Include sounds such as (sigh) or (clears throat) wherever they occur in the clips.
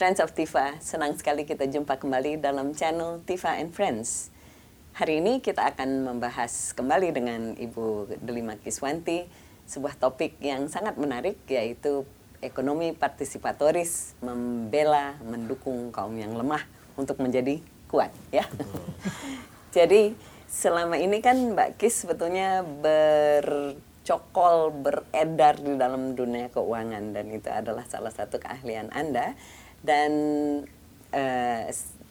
Friends of Tifa, senang sekali kita jumpa kembali dalam channel Tifa and Friends. Hari ini kita akan membahas kembali dengan Ibu Delima Kiswanti sebuah topik yang sangat menarik yaitu ekonomi partisipatoris membela mendukung kaum yang lemah untuk menjadi kuat ya. Jadi selama ini kan Mbak Kis sebetulnya bercokol beredar di dalam dunia keuangan dan itu adalah salah satu keahlian Anda dan uh,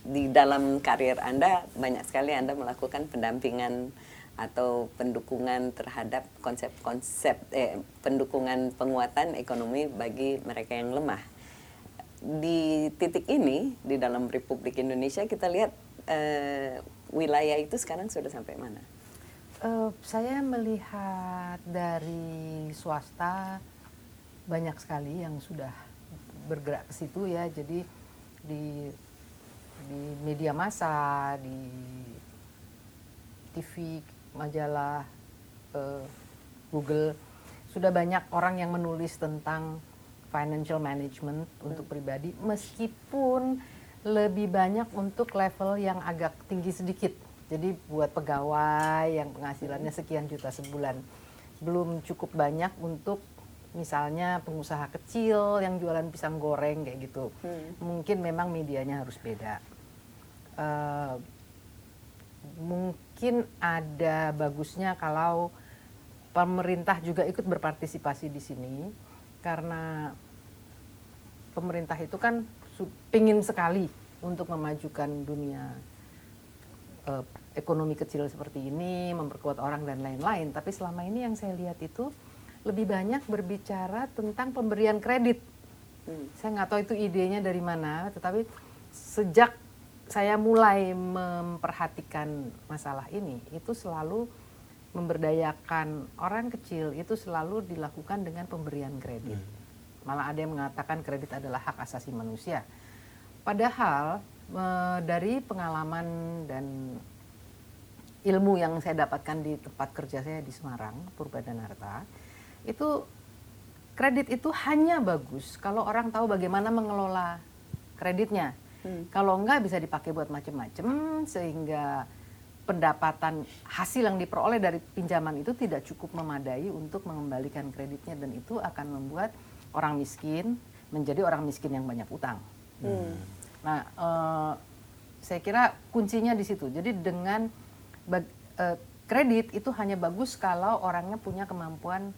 di dalam karir Anda banyak sekali Anda melakukan pendampingan atau pendukungan terhadap konsep-konsep eh, pendukungan penguatan ekonomi bagi mereka yang lemah. Di titik ini di dalam Republik Indonesia kita lihat eh, wilayah itu sekarang sudah sampai mana? Uh, saya melihat dari swasta banyak sekali yang sudah bergerak ke situ ya. Jadi di di media massa di TV majalah uh, Google sudah banyak orang yang menulis tentang financial management hmm. untuk pribadi meskipun lebih banyak untuk level yang agak tinggi sedikit. Jadi buat pegawai yang penghasilannya sekian juta sebulan. Belum cukup banyak untuk misalnya pengusaha kecil yang jualan pisang goreng kayak gitu. Hmm. mungkin memang medianya harus beda. Uh, mungkin ada bagusnya kalau pemerintah juga ikut berpartisipasi di sini karena pemerintah itu kan pingin sekali untuk memajukan dunia uh, ekonomi kecil seperti ini memperkuat orang dan lain-lain. Tapi selama ini yang saya lihat itu lebih banyak berbicara tentang pemberian kredit. Hmm. Saya nggak tahu itu idenya dari mana, tetapi sejak saya mulai memperhatikan masalah ini, itu selalu memberdayakan orang kecil itu selalu dilakukan dengan pemberian kredit. Hmm. Malah ada yang mengatakan kredit adalah hak asasi manusia. Padahal dari pengalaman dan ilmu yang saya dapatkan di tempat kerja saya di Semarang, Purbadanarta, itu kredit itu hanya bagus kalau orang tahu bagaimana mengelola kreditnya. Hmm. Kalau enggak bisa dipakai buat macam-macam sehingga pendapatan hasil yang diperoleh dari pinjaman itu tidak cukup memadai untuk mengembalikan kreditnya dan itu akan membuat orang miskin menjadi orang miskin yang banyak utang. Hmm. Nah, uh, saya kira kuncinya di situ. Jadi dengan uh, kredit itu hanya bagus kalau orangnya punya kemampuan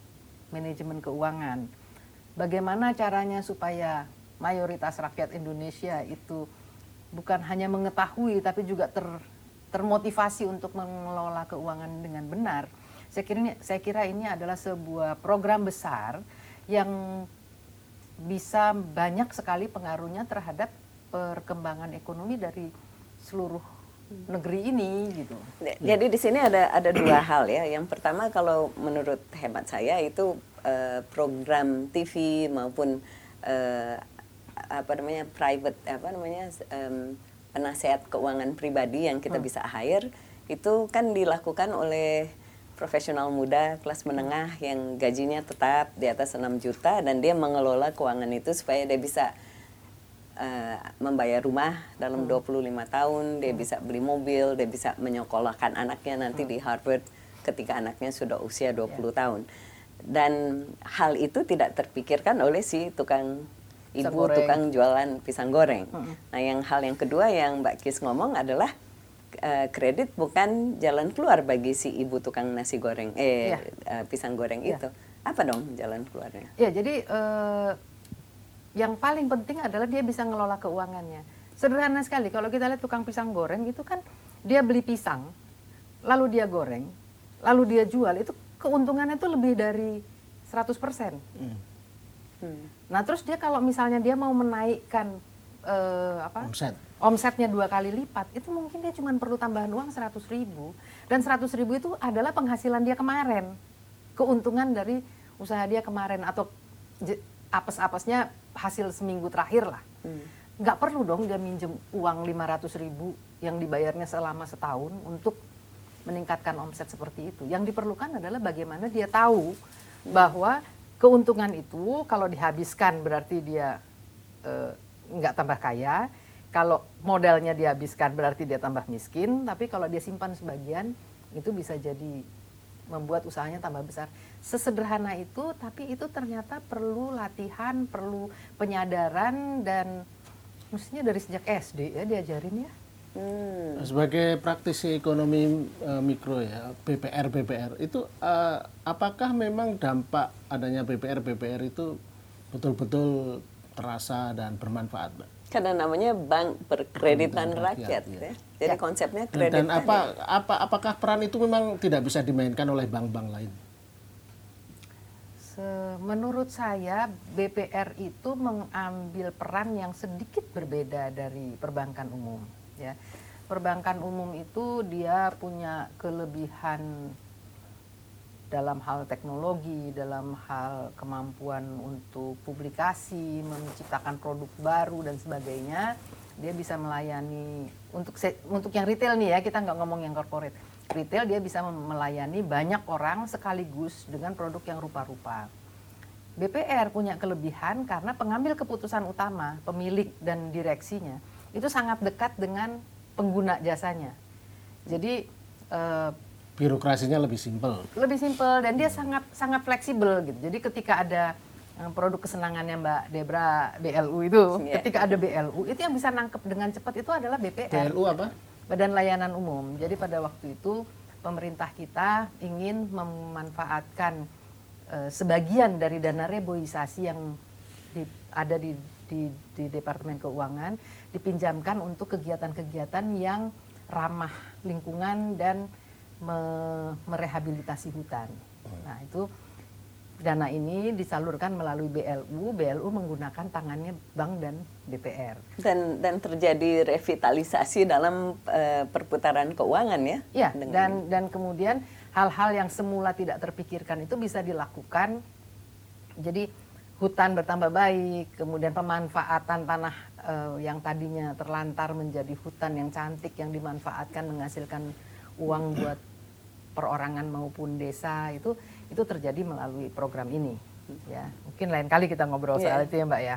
manajemen keuangan. Bagaimana caranya supaya mayoritas rakyat Indonesia itu bukan hanya mengetahui tapi juga ter, termotivasi untuk mengelola keuangan dengan benar. Saya kira ini, saya kira ini adalah sebuah program besar yang bisa banyak sekali pengaruhnya terhadap perkembangan ekonomi dari seluruh negeri ini gitu. Jadi di sini ada ada dua (clears throat) hal ya. Yang pertama kalau menurut hemat saya itu uh, program TV maupun uh, apa namanya private apa namanya um, penasehat keuangan pribadi yang kita hmm. bisa hire itu kan dilakukan oleh profesional muda kelas menengah yang gajinya tetap di atas 6 juta dan dia mengelola keuangan itu supaya dia bisa uh, membayar rumah dalam hmm. 25 tahun, dia hmm. bisa beli mobil, dia bisa menyekolahkan anaknya nanti hmm. di Harvard ketika anaknya sudah usia 20 yeah. tahun dan hal itu tidak terpikirkan oleh si tukang ibu tukang jualan pisang goreng. Hmm. Nah, yang hal yang kedua yang Mbak Kis ngomong adalah uh, kredit bukan jalan keluar bagi si ibu tukang nasi goreng eh ya. uh, pisang goreng ya. itu. Apa dong jalan keluarnya? Ya, jadi uh, yang paling penting adalah dia bisa ngelola keuangannya. Sederhana sekali kalau kita lihat tukang pisang goreng itu kan dia beli pisang, lalu dia goreng, lalu dia jual itu keuntungannya itu lebih dari 100%. Hmm. Hmm. Nah, terus dia kalau misalnya dia mau menaikkan uh, apa? Omset. Omsetnya dua kali lipat, itu mungkin dia cuma perlu tambahan uang 100 ribu. Dan 100 ribu itu adalah penghasilan dia kemarin. Keuntungan dari usaha dia kemarin atau apes-apesnya hasil seminggu terakhir lah. Hmm. Nggak perlu dong dia minjem uang 500 ribu yang dibayarnya selama setahun untuk meningkatkan omset seperti itu. Yang diperlukan adalah bagaimana dia tahu bahwa keuntungan itu kalau dihabiskan berarti dia uh, nggak tambah kaya. Kalau modalnya dihabiskan berarti dia tambah miskin. Tapi kalau dia simpan sebagian itu bisa jadi membuat usahanya tambah besar. Sesederhana itu, tapi itu ternyata perlu latihan, perlu penyadaran dan mestinya dari sejak SD ya diajarin ya. Hmm. Sebagai praktisi ekonomi uh, mikro ya, BPR BPR itu uh, apakah memang dampak adanya BPR BPR itu betul-betul terasa dan bermanfaat, Mbak? Karena namanya bank perkreditan rakyat, rakyat ya. ya. Jadi ya. konsepnya kredit. Dan apa apa apakah peran itu memang tidak bisa dimainkan oleh bank-bank lain? menurut saya BPR itu mengambil peran yang sedikit berbeda dari perbankan umum ya. Perbankan umum itu dia punya kelebihan dalam hal teknologi, dalam hal kemampuan untuk publikasi, menciptakan produk baru dan sebagainya, dia bisa melayani untuk untuk yang retail nih ya, kita nggak ngomong yang corporate. Retail dia bisa melayani banyak orang sekaligus dengan produk yang rupa-rupa. BPR punya kelebihan karena pengambil keputusan utama, pemilik dan direksinya itu sangat dekat dengan pengguna jasanya. Jadi uh, birokrasinya lebih simpel. Lebih simpel dan dia sangat sangat fleksibel gitu. Jadi ketika ada produk kesenangannya Mbak Debra BLU itu, yeah. ketika ada BLU itu yang bisa nangkep dengan cepat itu adalah BPR. BLU apa? Badan Layanan Umum. Jadi pada waktu itu pemerintah kita ingin memanfaatkan uh, sebagian dari dana reboisasi yang di, ada di di, di Departemen Keuangan dipinjamkan untuk kegiatan-kegiatan yang ramah lingkungan dan me, merehabilitasi hutan. Nah itu dana ini disalurkan melalui BLU, BLU menggunakan tangannya bank dan DPR. Dan dan terjadi revitalisasi dalam uh, perputaran keuangan ya? Ya, dan dan kemudian hal-hal yang semula tidak terpikirkan itu bisa dilakukan. Jadi hutan bertambah baik, kemudian pemanfaatan tanah uh, yang tadinya terlantar menjadi hutan yang cantik yang dimanfaatkan menghasilkan uang buat perorangan maupun desa itu itu terjadi melalui program ini ya mungkin lain kali kita ngobrol soal yeah. itu ya mbak ya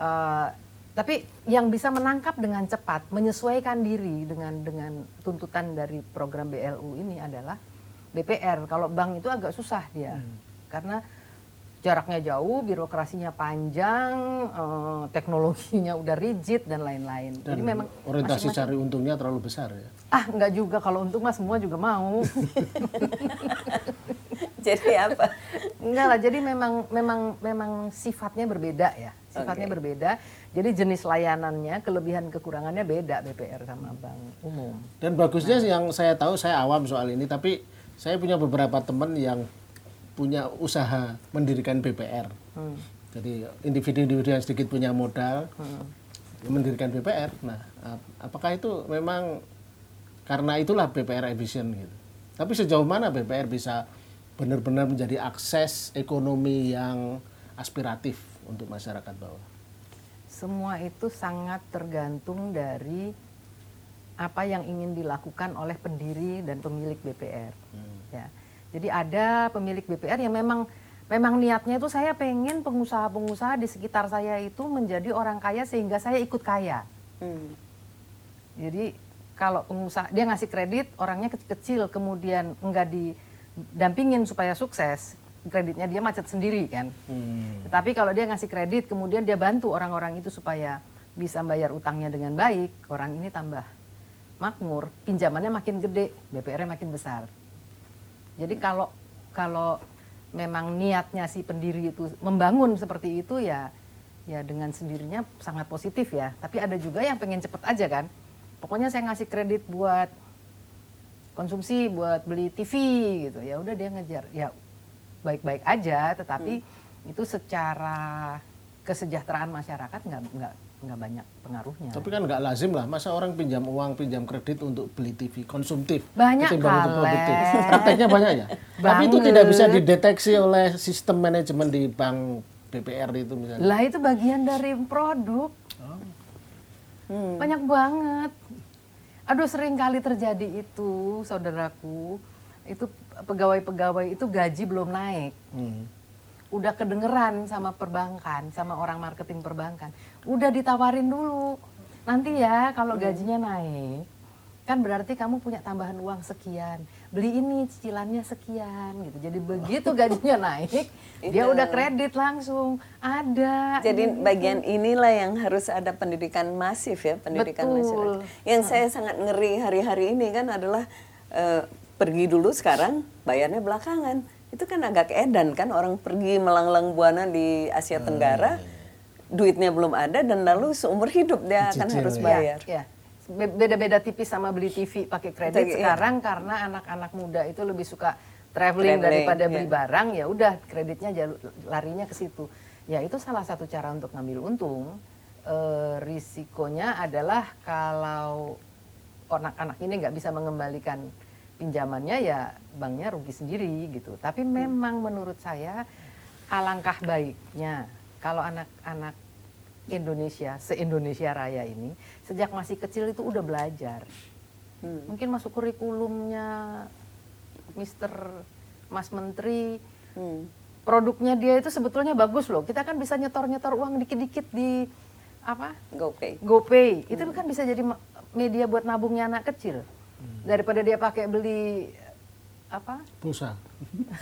uh, (laughs) tapi yang bisa menangkap dengan cepat menyesuaikan diri dengan dengan tuntutan dari program BLU ini adalah BPR kalau bank itu agak susah dia hmm. karena jaraknya jauh, birokrasinya panjang, eh, teknologinya udah rigid dan lain-lain. Jadi memang orientasi masing -masing, cari untungnya terlalu besar ya. Ah, enggak juga kalau untung mah semua juga mau. (laughs) (laughs) jadi apa? Enggak lah, jadi memang memang memang sifatnya berbeda ya. Sifatnya okay. berbeda. Jadi jenis layanannya, kelebihan kekurangannya beda BPR sama bank umum. Dan bagusnya nah. yang saya tahu saya awam soal ini, tapi saya punya beberapa teman yang punya usaha mendirikan BPR. Hmm. Jadi individu-individu yang sedikit punya modal hmm. mendirikan BPR. Nah, apakah itu memang karena itulah BPR efisien gitu. Tapi sejauh mana BPR bisa benar-benar menjadi akses ekonomi yang aspiratif untuk masyarakat bawah? Semua itu sangat tergantung dari apa yang ingin dilakukan oleh pendiri dan pemilik BPR. Hmm. Ya jadi ada pemilik BPR yang memang memang niatnya itu saya pengen pengusaha-pengusaha di sekitar saya itu menjadi orang kaya sehingga saya ikut kaya. Hmm. Jadi kalau pengusaha dia ngasih kredit orangnya kecil-kecil kemudian enggak didampingin supaya sukses kreditnya dia macet sendiri kan. Hmm. Tetapi kalau dia ngasih kredit kemudian dia bantu orang-orang itu supaya bisa bayar utangnya dengan baik, orang ini tambah makmur, pinjamannya makin gede, BPR-nya makin besar. Jadi kalau kalau memang niatnya si pendiri itu membangun seperti itu ya ya dengan sendirinya sangat positif ya. Tapi ada juga yang pengen cepet aja kan. Pokoknya saya ngasih kredit buat konsumsi, buat beli TV gitu. Ya udah dia ngejar. Ya baik-baik aja, tetapi hmm. itu secara kesejahteraan masyarakat nggak nggak nggak banyak pengaruhnya. Tapi kan nggak lazim lah, masa orang pinjam uang, pinjam kredit untuk beli TV konsumtif. Banyak kali. Prakteknya banyak ya. (laughs) Tapi itu tidak bisa dideteksi oleh sistem manajemen di bank BPR itu misalnya. Lah itu bagian dari produk. Oh. Hmm. Banyak banget. Aduh sering kali terjadi itu, saudaraku. Itu pegawai-pegawai itu gaji belum naik. Hmm udah kedengeran sama perbankan, sama orang marketing perbankan, udah ditawarin dulu. Nanti ya kalau Hmm. gajinya naik, kan berarti kamu punya tambahan uang sekian. Beli ini cicilannya sekian gitu. Jadi begitu gajinya (laughs) naik, dia udah kredit langsung. Ada. Jadi ini, bagian inilah yang harus ada pendidikan masif ya, pendidikan Betul. masyarakat. Yang saya sangat ngeri hari-hari ini kan adalah eh, pergi dulu sekarang, bayarnya belakangan. Itu kan agak edan kan orang pergi melanglang buana di Asia Tenggara, duitnya belum ada dan lalu seumur hidup dia akan harus ya. bayar. Ya, Be- beda-beda tipis sama beli TV pakai kredit Iya. sekarang karena anak-anak muda itu lebih suka traveling, Traveling, daripada iya. beli barang ya udah kreditnya jalu- larinya ke situ. Ya itu salah satu cara untuk ngambil untung. Eh, risikonya adalah kalau anak-anak ini nggak bisa mengembalikan pinjamannya ya banknya rugi sendiri gitu. Tapi memang menurut saya alangkah baiknya kalau anak-anak Indonesia, se-Indonesia Raya ini sejak masih kecil itu udah belajar. Hmm. Mungkin masuk kurikulumnya Mister Mas Menteri, Hmm. produknya dia itu sebetulnya bagus loh. Kita kan bisa nyetor-nyetor uang dikit-dikit di apa? GoPay. GoPay. Itu kan bisa jadi media buat nabungnya anak kecil. Daripada dia pakai beli apa? pulsa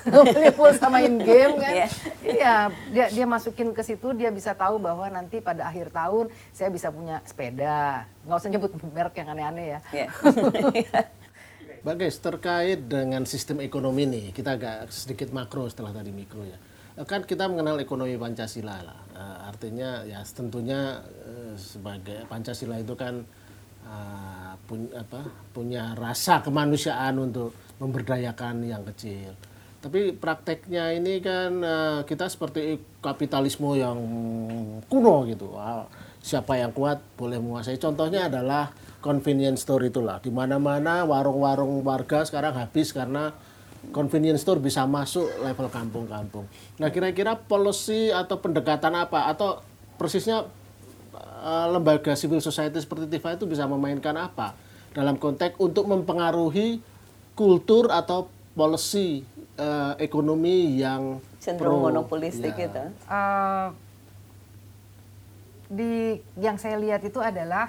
beli pulsa main game kan. Iya. Iya, dia dia masukin ke situ dia bisa tahu bahwa nanti pada akhir tahun saya bisa punya sepeda. Nggak usah nyebut merek yang aneh-aneh ya. Ya. (laughs) Mbak Guys, terkait dengan sistem ekonomi nih, kita agak sedikit makro setelah tadi mikro ya. Kan kita mengenal ekonomi Pancasila lah. Eh, artinya ya tentunya eh, sebagai Pancasila itu kan eh, pun- apa, punya rasa kemanusiaan untuk memberdayakan yang kecil. Tapi prakteknya ini kan eh, kita seperti kapitalisme yang kuno gitu. Ah, Siapa yang kuat boleh menguasai. Contohnya adalah convenience store itulah. Di mana-mana warung-warung warga sekarang habis karena convenience store bisa masuk level kampung-kampung. Nah, kira-kira policy atau pendekatan apa atau persisnya eh, lembaga civil society seperti TIFA itu bisa memainkan apa dalam konteks untuk mempengaruhi kultur atau policy eh, ekonomi yang Cenderung pro- monopolistik ya. gitu. Eh, di yang saya lihat itu adalah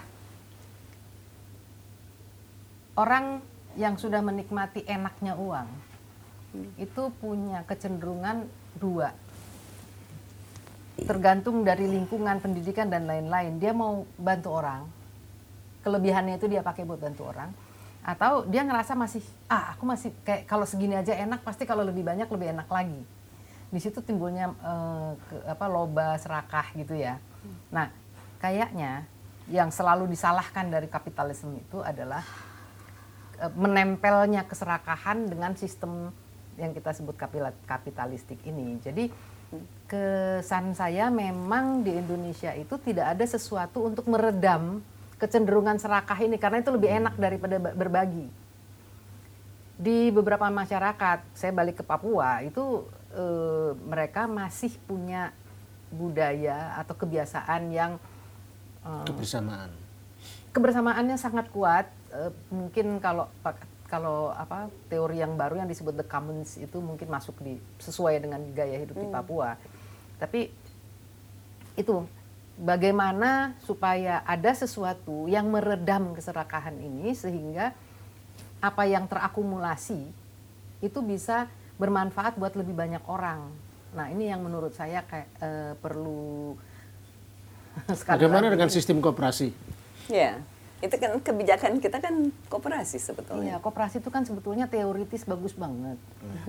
orang yang sudah menikmati enaknya uang itu punya kecenderungan dua tergantung dari lingkungan pendidikan dan lain-lain. Dia mau bantu orang kelebihannya itu dia pakai buat bantu orang. Atau dia ngerasa masih ah aku masih kayak kalau segini aja enak pasti kalau lebih banyak lebih enak lagi. Di situ timbulnya eh, ke- apa loba serakah gitu ya. Nah kayaknya yang selalu disalahkan dari kapitalisme itu adalah eh, menempelnya keserakahan dengan sistem yang kita sebut kapitalistik ini. Jadi kesan saya memang di Indonesia itu tidak ada sesuatu untuk meredam kecenderungan serakah ini karena itu lebih enak daripada ba- berbagi. Di beberapa masyarakat, saya balik ke Papua itu eh, mereka masih punya budaya atau kebiasaan yang eh, kebersamaan. kebersamaannya sangat kuat. Eh, mungkin kalau kalau apa teori yang baru yang disebut the commons itu mungkin masuk di sesuai dengan gaya hidup di Papua. Tapi itu bagaimana supaya ada sesuatu yang meredam keserakahan ini sehingga apa yang terakumulasi itu bisa bermanfaat buat lebih banyak orang. Nah ini yang menurut saya kayak eh, perlu (laughs) Bagaimana dengan sistem koperasi? Ya, itu kan kebijakan kita kan koperasi sebetulnya. Iya, koperasi itu kan sebetulnya teoritis bagus banget.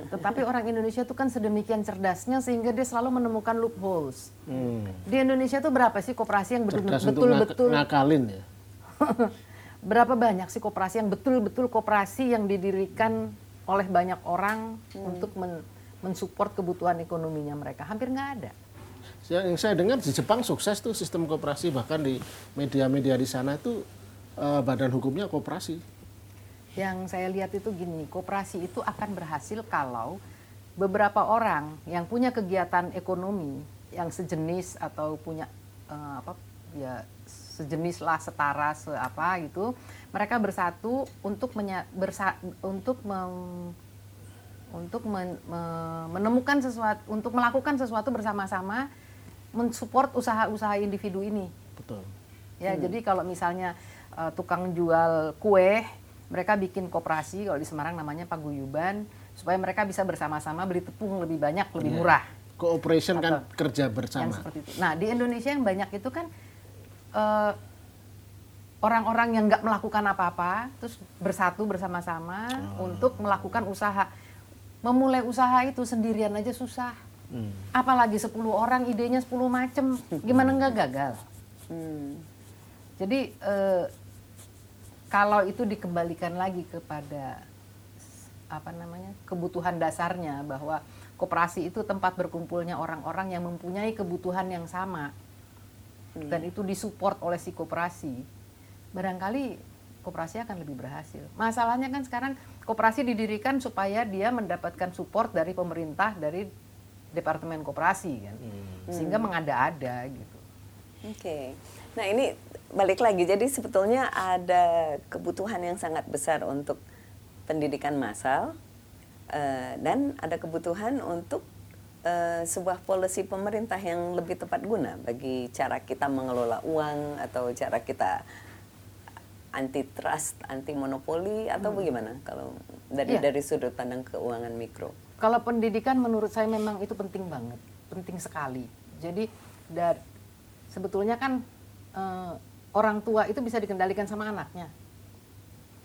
Tetapi orang Indonesia itu kan sedemikian cerdasnya sehingga dia selalu menemukan loopholes. Hmm. Di Indonesia tuh berapa sih koperasi yang betul- betul-betul ngakalin ya. (laughs) berapa banyak sih koperasi yang betul-betul koperasi yang didirikan oleh banyak orang untuk men- mensupport kebutuhan ekonominya mereka? Hampir nggak ada. Yang saya dengar di Jepang sukses tuh sistem koperasi bahkan di media-media di sana itu eh, badan hukumnya koperasi. Yang saya lihat itu gini, koperasi itu akan berhasil kalau beberapa orang yang punya kegiatan ekonomi yang sejenis atau punya eh, apa ya sejenis lah setara seapa gitu, mereka bersatu untuk menya, bersa, untuk mem- untuk men, me- menemukan sesuatu, untuk melakukan sesuatu bersama-sama, mensupport usaha-usaha individu ini. Betul. Ya, jadi kalau misalnya eh, tukang jual kue, mereka bikin koperasi, kalau di Semarang namanya paguyuban, supaya mereka bisa bersama-sama beli tepung lebih banyak, lebih Iya. murah. Cooperation kan Atau kerja Yang bersama. seperti itu. Nah, di Indonesia yang banyak itu kan eh, orang-orang yang nggak melakukan apa-apa, terus bersatu bersama-sama untuk melakukan usaha. Memulai usaha itu sendirian aja susah. Hmm. Apalagi 10 orang idenya 10 macem, gimana nggak gagal? Hmm. Jadi eh, kalau itu dikembalikan lagi kepada apa namanya kebutuhan dasarnya bahwa koperasi itu tempat berkumpulnya orang-orang yang mempunyai kebutuhan yang sama dan itu disupport oleh si koperasi, barangkali koperasi akan lebih berhasil. Masalahnya kan sekarang koperasi didirikan supaya dia mendapatkan support dari pemerintah dari departemen koperasi kan, sehingga mengada-ada gitu. Oke. Nah ini balik lagi. Jadi sebetulnya ada kebutuhan yang sangat besar untuk pendidikan massal eh, dan ada kebutuhan untuk eh, sebuah polisi pemerintah yang lebih tepat guna bagi cara kita mengelola uang atau cara kita anti trust, anti monopoli atau bagaimana kalau dari Iya. dari sudut pandang keuangan mikro. Kalau pendidikan menurut saya memang itu penting banget, penting sekali. Jadi dar, sebetulnya kan eh, orang tua itu bisa dikendalikan sama anaknya.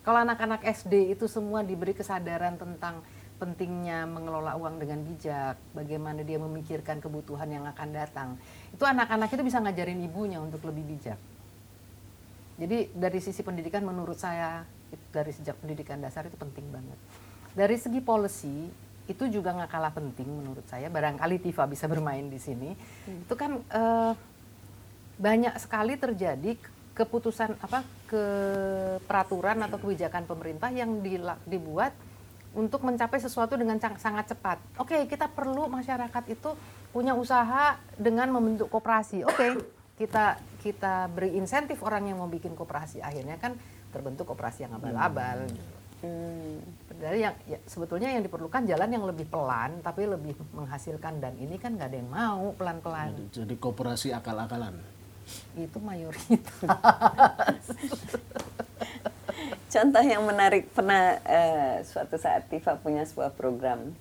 Kalau anak-anak SD itu semua diberi kesadaran tentang pentingnya mengelola uang dengan bijak, bagaimana dia memikirkan kebutuhan yang akan datang. Itu anak-anak itu bisa ngajarin ibunya untuk lebih bijak. Jadi dari sisi pendidikan menurut saya dari sejak pendidikan dasar itu penting banget. Dari segi policy itu juga nggak kalah penting menurut saya. Barangkali Tifa bisa (laughs) bermain di sini. Itu kan eh, banyak sekali terjadi keputusan apa ke peraturan atau kebijakan pemerintah yang dibuat untuk mencapai sesuatu dengan sangat cepat. Oke, kita perlu masyarakat itu punya usaha dengan membentuk koperasi. Oke, kita kita beri insentif orang yang mau bikin koperasi. Akhirnya kan terbentuk koperasi yang abal-abal. gitu. Hmm. Dari yang ya, sebetulnya yang diperlukan jalan yang lebih pelan tapi lebih menghasilkan dan ini kan nggak ada yang mau pelan-pelan. Jadi, jadi kooperasi akal-akalan. Itu mayoritas. (laughs) Contoh yang menarik pernah eh, suatu saat Tifa punya sebuah program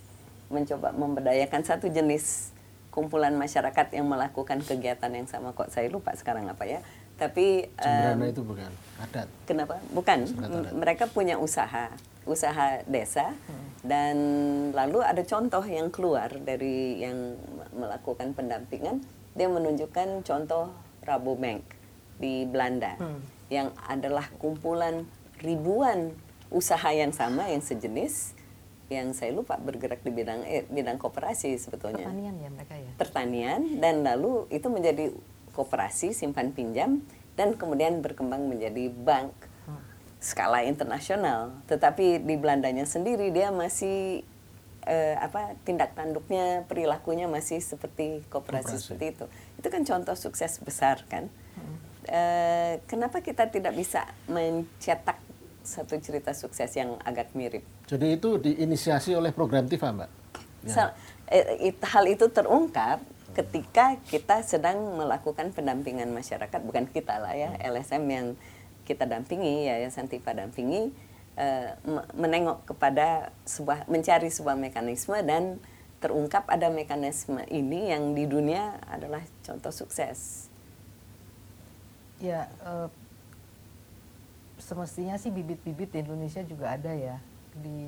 mencoba memberdayakan satu jenis kumpulan masyarakat yang melakukan kegiatan yang sama kok saya lupa sekarang apa ya. Tapi em, Cemberana itu bukan adat. Kenapa? Bukan. Barat. Mereka punya usaha, usaha desa, dan lalu ada contoh yang keluar dari yang me- melakukan pendampingan. Dia menunjukkan contoh Rabobank di Belanda, yang adalah kumpulan ribuan usaha yang sama, yang sejenis, yang saya lupa bergerak di bidang eh, bidang koperasi sebetulnya Pertanian ya mereka ya. pertanian dan lalu itu menjadi koperasi simpan pinjam dan kemudian berkembang menjadi bank skala internasional. Tetapi di Belandanya sendiri dia masih eh, apa tindak tanduknya perilakunya masih seperti koperasi, Koperasi. seperti itu. Itu kan contoh sukses besar kan. Eh, kenapa kita tidak bisa mencetak satu cerita sukses yang agak mirip? Jadi itu diinisiasi oleh program TIFA, Mbak. Ya. Sa- eh, it- hal itu terungkap ketika kita sedang melakukan pendampingan masyarakat, bukan kita lah ya, LSM yang kita dampingi, Yayasan Tifa dampingi, menengok kepada sebuah, mencari sebuah mekanisme dan terungkap ada mekanisme ini yang di dunia adalah contoh sukses. Ya, eh, semestinya sih bibit-bibit di Indonesia juga ada ya. Di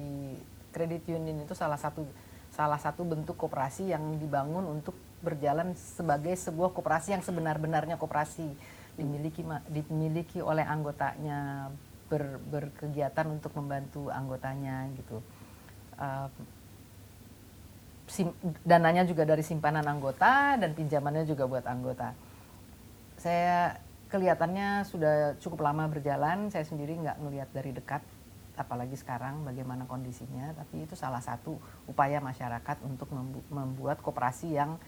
credit union itu salah satu salah satu bentuk koperasi yang dibangun untuk berjalan sebagai sebuah koperasi yang sebenar-benarnya koperasi dimiliki dimiliki oleh anggotanya ber- berkegiatan untuk membantu anggotanya gitu. Eh, sim- dananya juga dari simpanan anggota dan pinjamannya juga buat anggota. Saya kelihatannya sudah cukup lama berjalan, saya sendiri nggak ngelihat dari dekat, apalagi sekarang bagaimana kondisinya, tapi itu salah satu upaya masyarakat untuk membu- membuat koperasi yang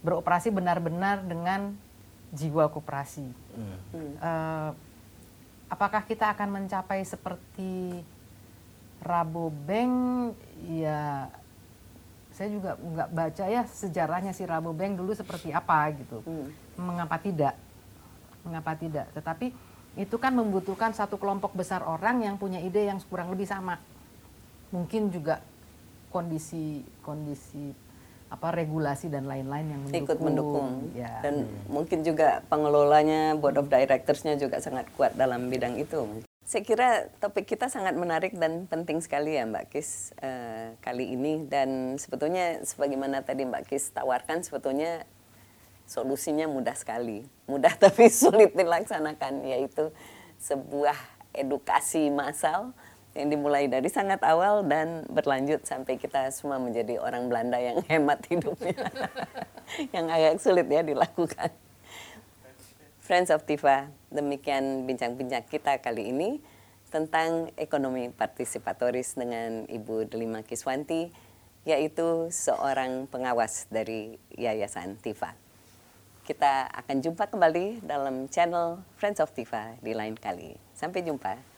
beroperasi benar-benar dengan jiwa koperasi. Eh, apakah kita akan mencapai seperti Rabobank? Ya saya juga nggak baca ya sejarahnya si Rabobank dulu seperti apa gitu. Hmm. Mengapa tidak? Mengapa tidak? Tetapi itu kan membutuhkan satu kelompok besar orang yang punya ide yang kurang lebih sama. Mungkin juga kondisi kondisi apa regulasi dan lain-lain yang mendukung. ikut mendukung ya. dan hmm. mungkin juga pengelolanya board of directorsnya juga sangat kuat dalam bidang itu saya kira topik kita sangat menarik dan penting sekali ya Mbak Kis uh, kali ini dan sebetulnya sebagaimana tadi Mbak Kis tawarkan sebetulnya solusinya mudah sekali. Mudah (laughs) tapi sulit dilaksanakan yaitu sebuah edukasi massal yang dimulai dari sangat awal dan berlanjut sampai kita semua menjadi orang Belanda yang (laughs) hemat hidupnya. (laughs) yang agak sulit ya dilakukan. Friends of Tifa, demikian bincang-bincang kita kali ini tentang ekonomi partisipatoris dengan Ibu Delima Kiswanti, yaitu seorang pengawas dari Yayasan Tifa. Kita akan jumpa kembali dalam channel Friends of Tifa di lain kali. Sampai jumpa.